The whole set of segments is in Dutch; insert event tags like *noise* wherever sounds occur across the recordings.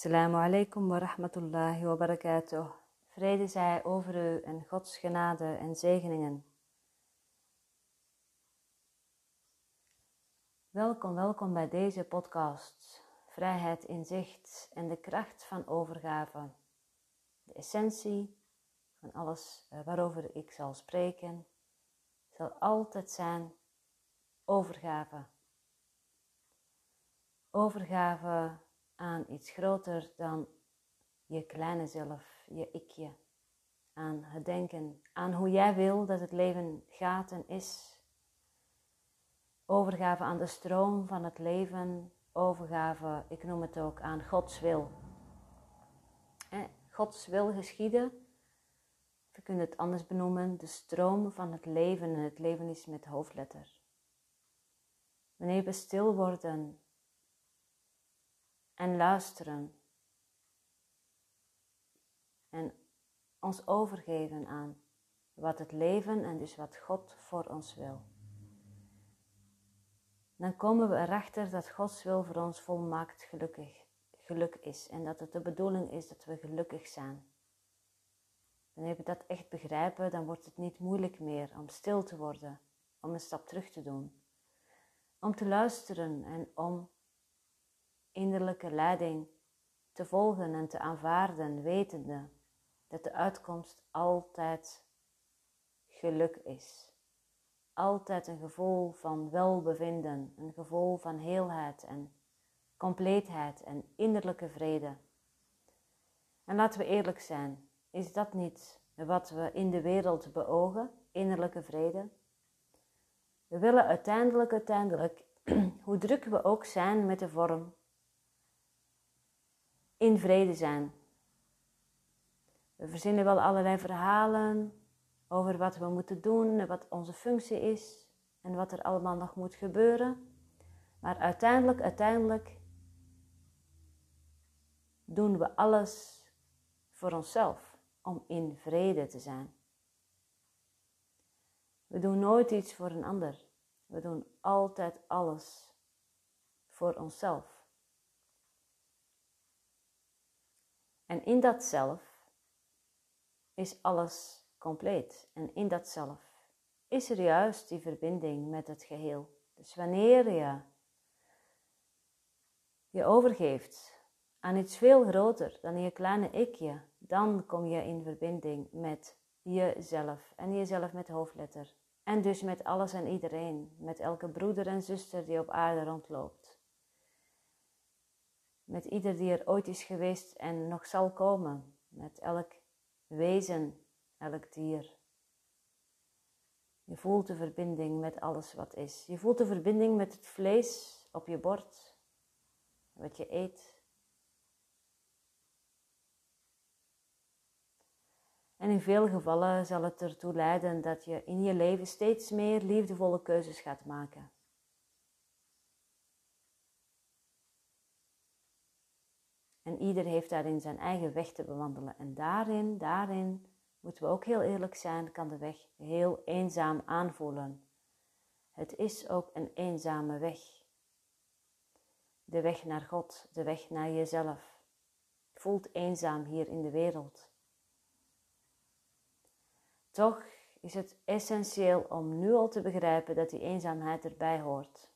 Assalamu alaikum wa rahmatullahi wa barakatuh. Vrede zij over u en Gods genade en zegeningen. Welkom, welkom bij deze podcast. Vrijheid in zicht en de kracht van overgave. De essentie van alles eh, waarover ik zal spreken zal altijd zijn overgave. Overgave aan iets groter dan je kleine zelf, je ikje. Aan het denken, aan hoe jij wil dat het leven gaat en is. Overgave aan de stroom van het leven, overgave, ik noem het ook, aan Gods wil. Gods wil geschieden, we kunnen het anders benoemen, de stroom van het leven en het leven is met hoofdletter. Wanneer we stil worden en luisteren. En ons overgeven aan wat het leven en dus wat God voor ons wil. Dan komen we erachter dat Gods wil voor ons volmaakt gelukkig, geluk is en dat het de bedoeling is dat we gelukkig zijn. Wanneer we dat echt begrijpen, dan wordt het niet moeilijk meer om stil te worden, om een stap terug te doen, om te luisteren en om innerlijke leiding te volgen en te aanvaarden, wetende dat de uitkomst altijd geluk is. Altijd een gevoel van welbevinden, een gevoel van heelheid en compleetheid en innerlijke vrede. En laten we eerlijk zijn, is dat niet wat we in de wereld beogen, innerlijke vrede? We willen uiteindelijk, uiteindelijk, *clears throat* hoe druk we ook zijn met de vorm, in vrede zijn. We verzinnen wel allerlei verhalen over wat we moeten doen en wat onze functie is en wat er allemaal nog moet gebeuren. Maar uiteindelijk, uiteindelijk doen we alles voor onszelf om in vrede te zijn. We doen nooit iets voor een ander. We doen altijd alles voor onszelf. En in dat zelf is alles compleet. En in dat zelf is er juist die verbinding met het geheel. Dus wanneer je je overgeeft aan iets veel groter dan je kleine ikje, dan kom je in verbinding met jezelf en jezelf met hoofdletter. En dus met alles en iedereen, met elke broeder en zuster die op aarde rondloopt met ieder die er ooit is geweest en nog zal komen, met elk wezen, elk dier. Je voelt de verbinding met alles wat is. Je voelt de verbinding met het vlees op je bord, wat je eet. En in veel gevallen zal het ertoe leiden dat je in je leven steeds meer liefdevolle keuzes gaat maken. En ieder heeft daarin zijn eigen weg te bewandelen. En daarin, daarin, moeten we ook heel eerlijk zijn, kan de weg heel eenzaam aanvoelen. Het is ook een eenzame weg. De weg naar God, de weg naar jezelf. Voelt eenzaam hier in de wereld. Toch is het essentieel om nu al te begrijpen dat die eenzaamheid erbij hoort.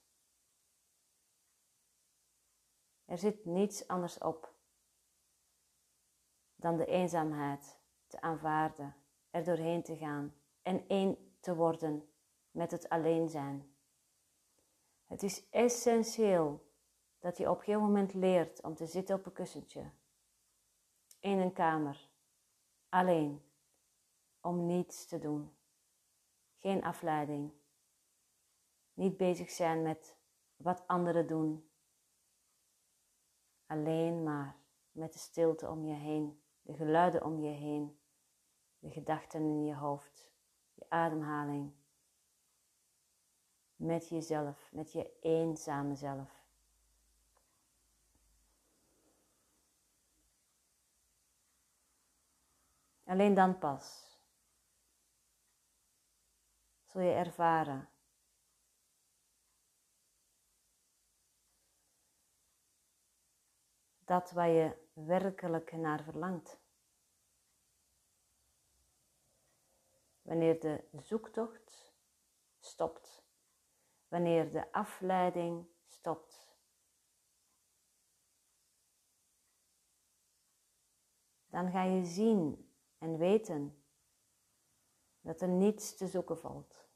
Er zit niets anders op dan de eenzaamheid te aanvaarden, er doorheen te gaan en één te worden met het alleen zijn. Het is essentieel dat je op een gegeven moment leert om te zitten op een kussentje, in een kamer, alleen, om niets te doen. Geen afleiding. Niet bezig zijn met wat anderen doen. Alleen maar met de stilte om je heen de geluiden om je heen, de gedachten in je hoofd, je ademhaling, met jezelf, met je eenzame zelf. Alleen dan pas zul je ervaren dat waar je werkelijk naar verlangt. Wanneer de zoektocht stopt, wanneer de afleiding stopt. Dan ga je zien en weten dat er niets te zoeken valt.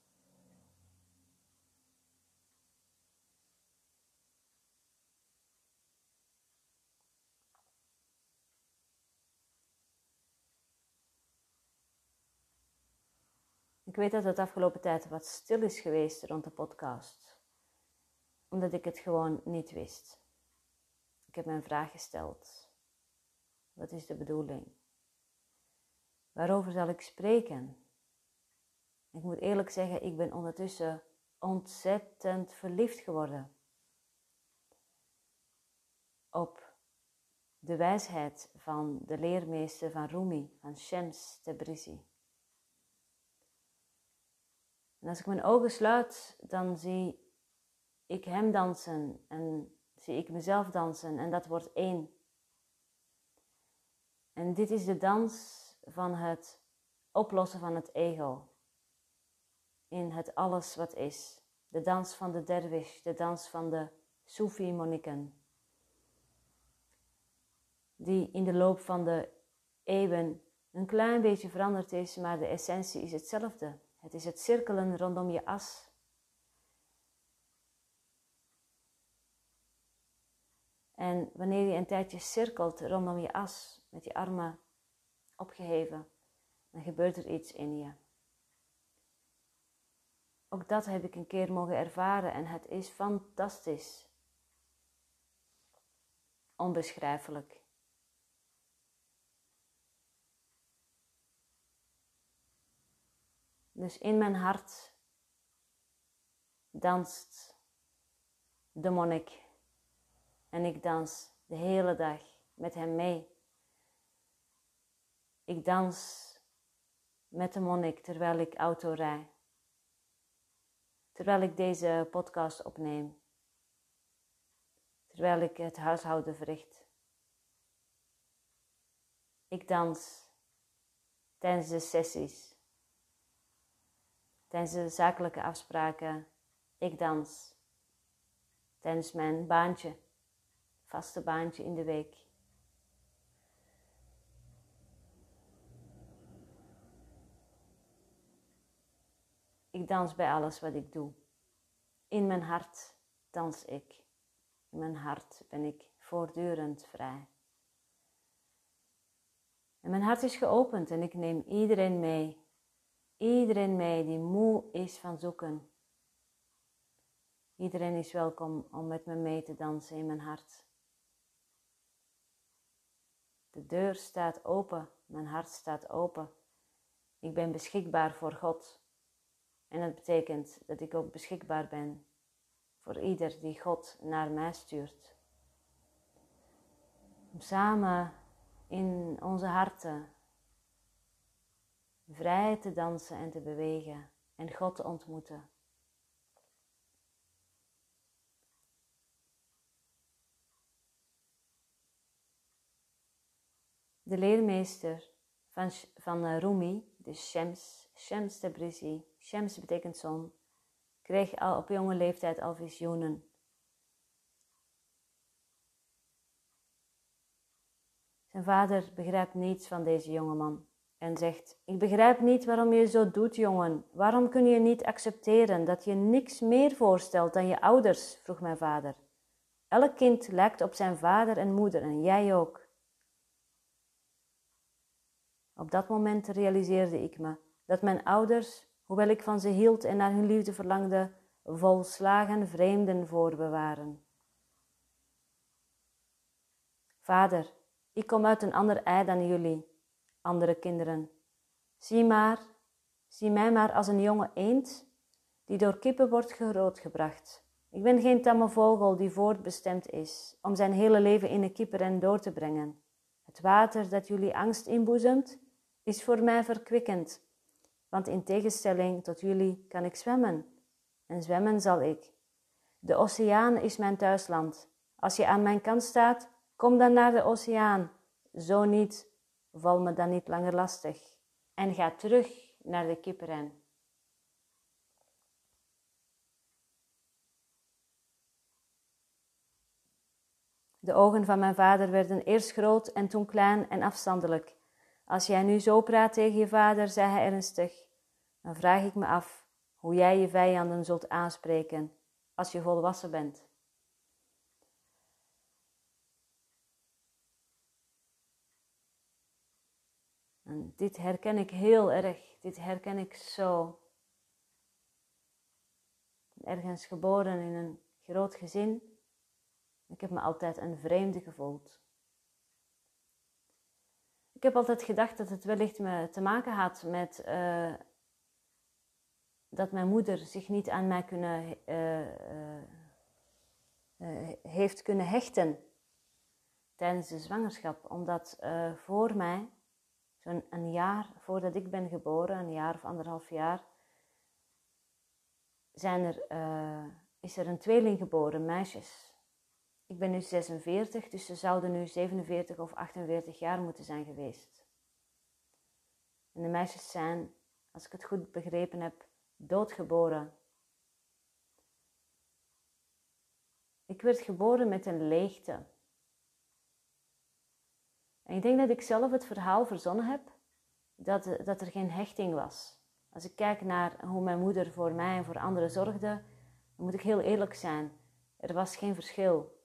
Weet dat het afgelopen tijd wat stil is geweest rond de podcast, omdat ik het gewoon niet wist. Ik heb mijn vraag gesteld. Wat is de bedoeling? Waarover zal ik spreken? Ik moet eerlijk zeggen, ik ben ondertussen ontzettend verliefd geworden op de wijsheid van de leermeester van Rumi, van Shams Tabrizi. En als ik mijn ogen sluit, dan zie ik hem dansen en zie ik mezelf dansen en dat wordt één. En dit is de dans van het oplossen van het ego in het alles wat is. De dans van de dervish, de dans van de Sufi-monniken, die in de loop van de eeuwen een klein beetje veranderd is, maar de essentie is hetzelfde. Het is het cirkelen rondom je as. En wanneer je een tijdje cirkelt rondom je as, met je armen opgeheven, dan gebeurt er iets in je. Ook dat heb ik een keer mogen ervaren en het is fantastisch. Onbeschrijfelijk. Dus in mijn hart danst de monnik en ik dans de hele dag met hem mee. Ik dans met de monnik terwijl ik auto rijd terwijl ik deze podcast opneem, terwijl ik het huishouden verricht. Ik dans tijdens de sessies, tijdens de zakelijke afspraken. Ik dans tijdens mijn baantje, vaste baantje in de week. Ik dans bij alles wat ik doe. In mijn hart dans ik. In mijn hart ben ik voortdurend vrij. En mijn hart is geopend en ik neem iedereen mee. Iedereen mee die moe is van zoeken. Iedereen is welkom om met me mee te dansen in mijn hart. De deur staat open, mijn hart staat open. Ik ben beschikbaar voor God. En dat betekent dat ik ook beschikbaar ben voor ieder die God naar mij stuurt. Om samen in onze harten vrij te dansen en te bewegen en God te ontmoeten. De leermeester van, van eh, Rumi, de Shems, Shems Tabrizi, Shems betekent zon, kreeg al op jonge leeftijd al visioenen. Zijn vader begrijpt niets van deze jongeman en zegt: Ik begrijp niet waarom je zo doet, jongen. Waarom kun je niet accepteren dat je niks meer voorstelt dan je ouders? vroeg mijn vader. Elk kind lijkt op zijn vader en moeder en jij ook. Op dat moment realiseerde ik me dat mijn ouders hoewel ik van ze hield en naar hun liefde verlangde, volslagen vreemden voor me waren. Vader, ik kom uit een ander ei dan jullie, andere kinderen. Zie maar, zie mij maar als een jonge eend die door kippen wordt grootgebracht. Ik ben geen tamme vogel die voortbestemd is om zijn hele leven in een kippenren door te brengen. Het water dat jullie angst inboezemt, is voor mij verkwikkend want in tegenstelling tot jullie kan ik zwemmen. En zwemmen zal ik. De oceaan is mijn thuisland. Als je aan mijn kant staat, Kom dan naar de oceaan. Zo niet, val me dan niet langer lastig. En ga terug naar de kipperen. De ogen van mijn vader werden eerst groot en toen klein en afstandelijk. Als jij nu zo praat tegen je vader, zei hij ernstig, dan vraag ik me af hoe jij je vijanden zult aanspreken als je volwassen bent. En dit herken ik heel erg, dit herken ik zo. Ergens geboren in een groot gezin ik heb me altijd een vreemde gevoeld. Ik heb altijd gedacht dat het wellicht me te maken had met uh, dat mijn moeder zich niet aan mij kunnen, uh, uh, heeft kunnen hechten tijdens de zwangerschap. Omdat voor mij, een jaar voordat ik ben geboren, een jaar of anderhalf jaar, zijn er, is er een tweeling geboren, meisjes. Ik ben nu 46, dus ze zouden nu 47 of 48 jaar moeten zijn geweest. En de meisjes zijn, als ik het goed begrepen heb, doodgeboren. Ik werd geboren met een leegte. En ik denk dat ik zelf het verhaal verzonnen heb dat, dat er geen hechting was. Als ik kijk naar hoe mijn moeder voor mij en voor anderen zorgde, dan moet ik heel eerlijk zijn. Er was geen verschil.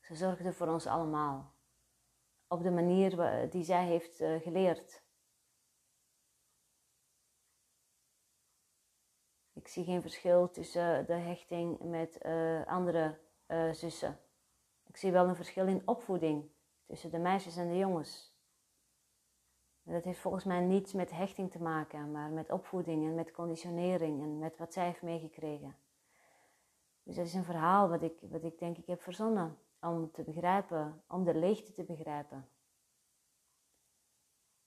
Ze zorgde voor ons allemaal. Op de manier die zij heeft eh, geleerd. Ik zie geen verschil tussen de hechting met uh, andere zussen. Ik zie wel een verschil in opvoeding tussen de meisjes en de jongens. Dat heeft volgens mij niets met hechting te maken, maar met opvoeding en met conditionering en met wat zij heeft meegekregen. Dus dat is een verhaal wat ik, wat ik denk ik heb verzonnen om te begrijpen, om de leegte te begrijpen.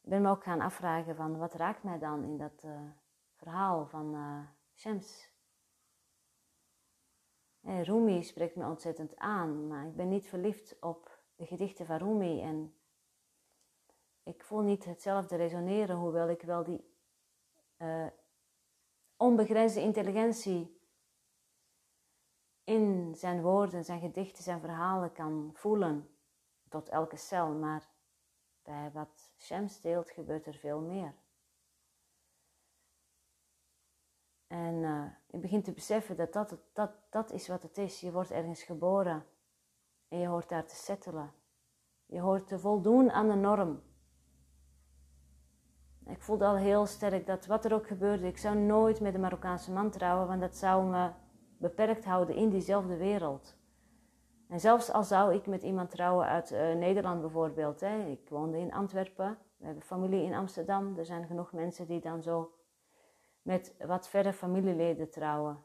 Ik ben me ook gaan afvragen van wat raakt mij dan in dat uh, verhaal van uh, Shams. Hey, Rumi spreekt me ontzettend aan, maar ik ben niet verliefd op de gedichten van Rumi en ik voel niet hetzelfde resoneren, hoewel ik wel die uh, onbegrensde intelligentie in zijn woorden, zijn gedichten, zijn verhalen kan voelen tot elke cel, maar bij wat Shams deelt gebeurt er veel meer. En uh, ik begin te beseffen dat dat, dat dat is wat het is. Je wordt ergens geboren en je hoort daar te settelen. Je hoort te voldoen aan de norm. Ik voelde al heel sterk dat wat er ook gebeurde, ik zou nooit met een Marokkaanse man trouwen, want dat zou me beperkt houden in diezelfde wereld. En zelfs al zou ik met iemand trouwen uit uh, Nederland bijvoorbeeld. Hè. Ik woonde in Antwerpen, we hebben familie in Amsterdam. Er zijn genoeg mensen die dan zo met wat verre familieleden trouwen.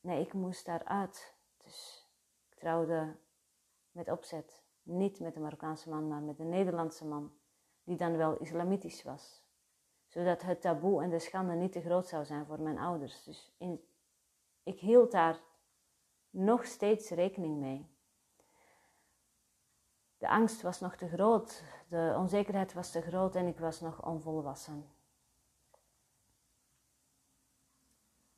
Nee, ik moest daaruit. Dus ik trouwde met opzet. Niet met een Marokkaanse man, maar met een Nederlandse man. Die dan wel islamitisch was. Zodat het taboe en de schande niet te groot zou zijn voor mijn ouders. Dus in ik hield daar nog steeds rekening mee. De angst was nog te groot, de onzekerheid was te groot en ik was nog onvolwassen.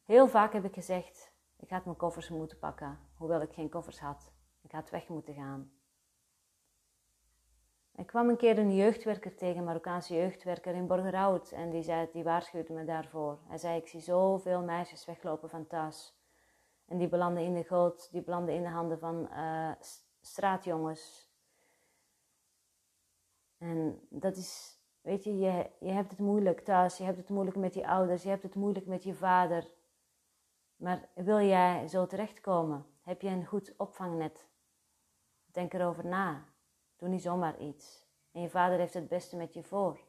Heel vaak heb ik gezegd: ik had mijn koffers moeten pakken, hoewel ik geen koffers had. Ik had weg moeten gaan. Ik kwam een keer een jeugdwerker tegen, een Marokkaanse jeugdwerker in Borgerhout, en die, zei, die waarschuwde me daarvoor. Hij zei: Ik zie zoveel meisjes weglopen van thuis. En die belanden in de goot, die belanden in de handen van uh, straatjongens. En dat is, weet je, je, je hebt het moeilijk thuis, je hebt het moeilijk met je ouders, je hebt het moeilijk met je vader. Maar wil jij zo terechtkomen? Heb je een goed opvangnet? Denk erover na. Doe niet zomaar iets. En je vader heeft het beste met je voor.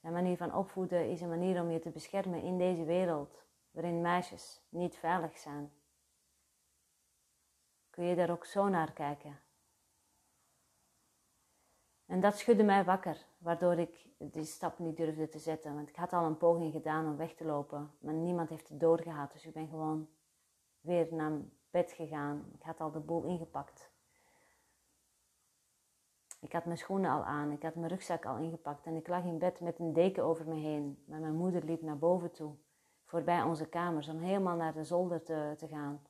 Zijn manier van opvoeden is een manier om je te beschermen in deze wereld, waarin meisjes niet veilig zijn kun je daar ook zo naar kijken. En dat schudde mij wakker, waardoor ik die stap niet durfde te zetten. Want ik had al een poging gedaan om weg te lopen, maar niemand heeft het doorgehad. Dus ik ben gewoon weer naar bed gegaan. Ik had al de boel ingepakt. Ik had mijn schoenen al aan, ik had mijn rugzak al ingepakt en ik lag in bed met een deken over me heen. Maar mijn moeder liep naar boven toe, voorbij onze kamers, om helemaal naar de zolder te, te gaan.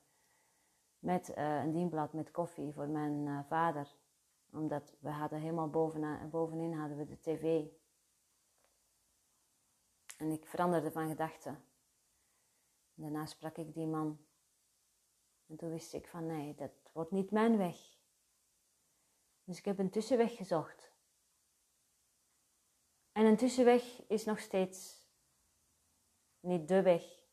Met uh, een dienblad met koffie voor mijn uh, vader. Omdat we hadden helemaal bovenaan, bovenin hadden we de tv. En ik veranderde van gedachten. Daarna sprak ik die man. En toen wist ik van nee, dat wordt niet mijn weg. Dus ik heb een tussenweg gezocht. En een tussenweg is nog steeds niet de weg.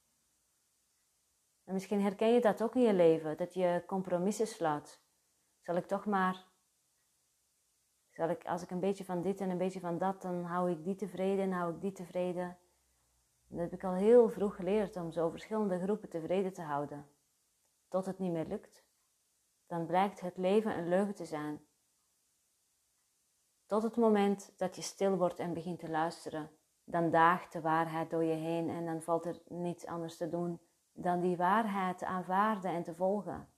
En misschien herken je dat ook in je leven, dat je compromissen sluit. Zal ik toch maar, zal ik, als ik een beetje van dit en een beetje van dat, dan hou ik die tevreden, hou ik die tevreden. dat heb ik al heel vroeg geleerd om zo verschillende groepen tevreden te houden. Tot het niet meer lukt. Dan blijkt het leven een leugen te zijn. Tot het moment dat je stil wordt en begint te luisteren, dan daagt de waarheid door je heen en dan valt er niets anders te doen dan die waarheid te aanvaarden en te volgen.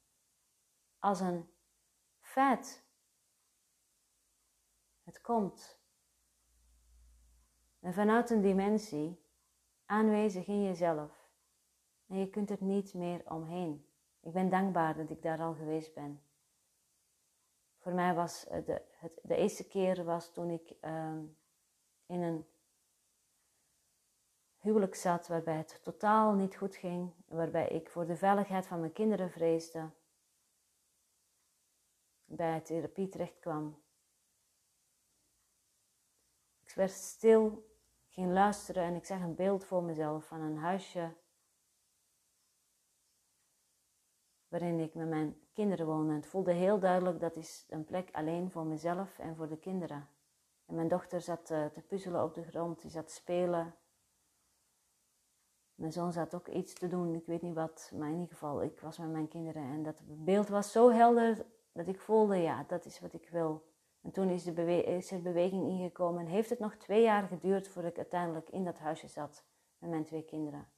Als een feit. Het komt. En vanuit een dimensie aanwezig in jezelf. En je kunt er niet meer omheen. Ik ben dankbaar dat ik daar al geweest ben. Voor mij was de, het, de eerste keer was toen ik ehm, in een huwelijk zat waarbij het totaal niet goed ging, waarbij ik voor de veiligheid van mijn kinderen vreesde, bij therapie terecht kwam. Ik werd stil, ging luisteren en ik zag een beeld voor mezelf van een huisje waarin ik met mijn kinderen woonde. Het voelde heel duidelijk dat is een plek alleen voor mezelf en voor de kinderen. En mijn dochter zat eh, te puzzelen op de grond, die zat te spelen. Mijn zoon zat ook iets te doen, ik weet niet wat, maar in ieder geval, ik was met mijn kinderen en dat beeld was zo helder dat ik voelde, ja, dat is wat ik wil. En toen is, de is er beweging ingekomen en heeft het nog twee jaar geduurd voordat ik uiteindelijk in dat huisje zat met mijn twee kinderen.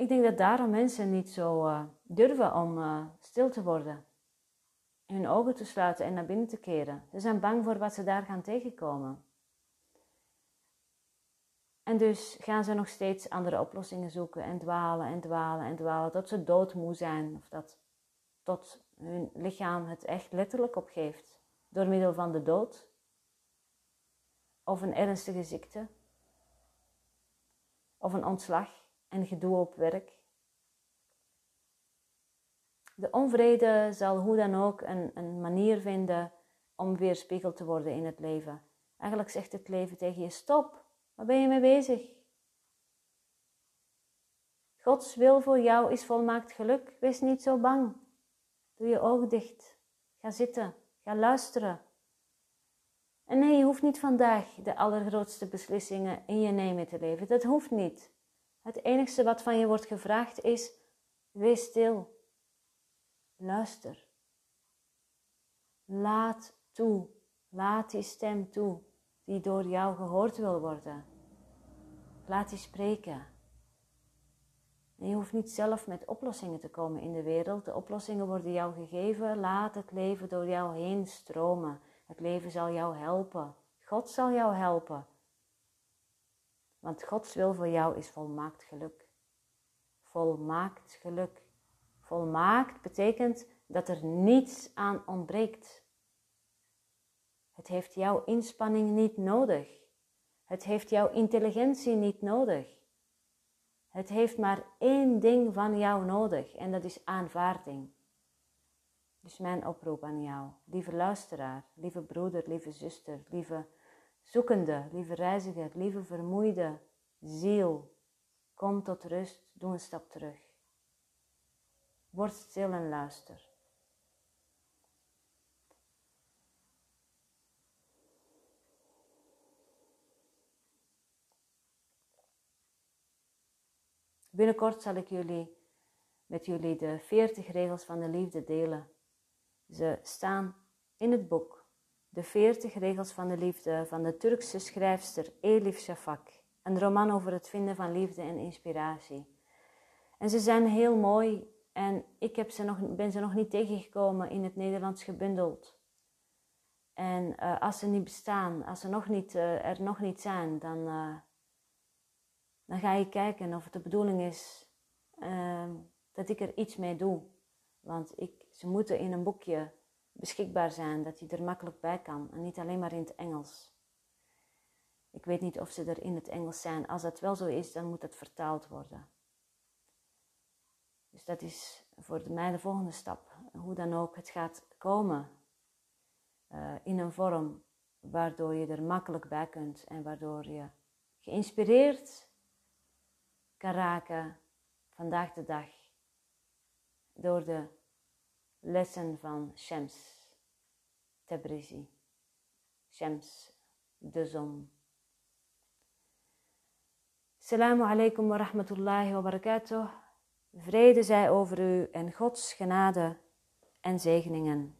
Ik denk dat daarom mensen niet zo uh, durven om uh, stil te worden. Hun ogen te sluiten en naar binnen te keren. Ze zijn bang voor wat ze daar gaan tegenkomen. En dus gaan ze nog steeds andere oplossingen zoeken en dwalen en dwalen en dwalen tot ze doodmoe zijn of dat tot hun lichaam het echt letterlijk opgeeft door middel van de dood of een ernstige ziekte of een ontslag en gedoe op werk. De onvrede zal hoe dan ook een, een manier vinden om weer spiegel te worden in het leven. Eigenlijk zegt het leven tegen je: stop, waar ben je mee bezig? Gods wil voor jou is volmaakt geluk. Wees niet zo bang. Doe je ogen dicht. Ga zitten. Ga luisteren. En nee, je hoeft niet vandaag de allergrootste beslissingen in je nemen te leven. Dat hoeft niet. Het enige wat van je wordt gevraagd is: wees stil. Luister. Laat toe. Laat die stem toe die door jou gehoord wil worden. Laat die spreken. En je hoeft niet zelf met oplossingen te komen in de wereld. De oplossingen worden jou gegeven. Laat het leven door jou heen stromen. Het leven zal jou helpen. God zal jou helpen. Want Gods wil voor jou is volmaakt geluk. Volmaakt geluk. Volmaakt betekent dat er niets aan ontbreekt. Het heeft jouw inspanning niet nodig. Het heeft jouw intelligentie niet nodig. Het heeft maar één ding van jou nodig en dat is aanvaarding. Dus mijn oproep aan jou, lieve luisteraar, lieve broeder, lieve zuster, lieve zoekende, lieve reiziger, lieve vermoeide ziel, kom tot rust, doe een stap terug. Word stil en luister. Binnenkort zal ik jullie met jullie de 40 regels van de liefde delen. Ze staan in het boek De 40 regels van de liefde van de Turkse schrijfster Elif Shafak. Een roman over het vinden van liefde en inspiratie. En ze zijn heel mooi En ik heb ze nog, ben ze nog niet tegengekomen in het Nederlands gebundeld. En uh, als ze niet bestaan, als ze nog niet, uh, er nog niet zijn, dan, uh, dan ga je kijken of het de bedoeling is dat ik er iets mee doe. Want ik, ze moeten in een boekje beschikbaar zijn, dat je er makkelijk bij kan. En niet alleen maar in het Engels. Ik weet niet of ze er in het Engels zijn. Als dat wel zo is, dan moet het vertaald worden. Dus dat is voor mij de volgende stap. Hoe dan ook, het gaat komen uh, in een vorm waardoor je er makkelijk bij kunt en waardoor je geïnspireerd kan raken vandaag de dag door de lessen van Shams Tabrizi. Shams, de zon. Assalamu alaikum wa rahmatullahi wa barakatuh. Vrede zij over u en Gods genade en zegeningen.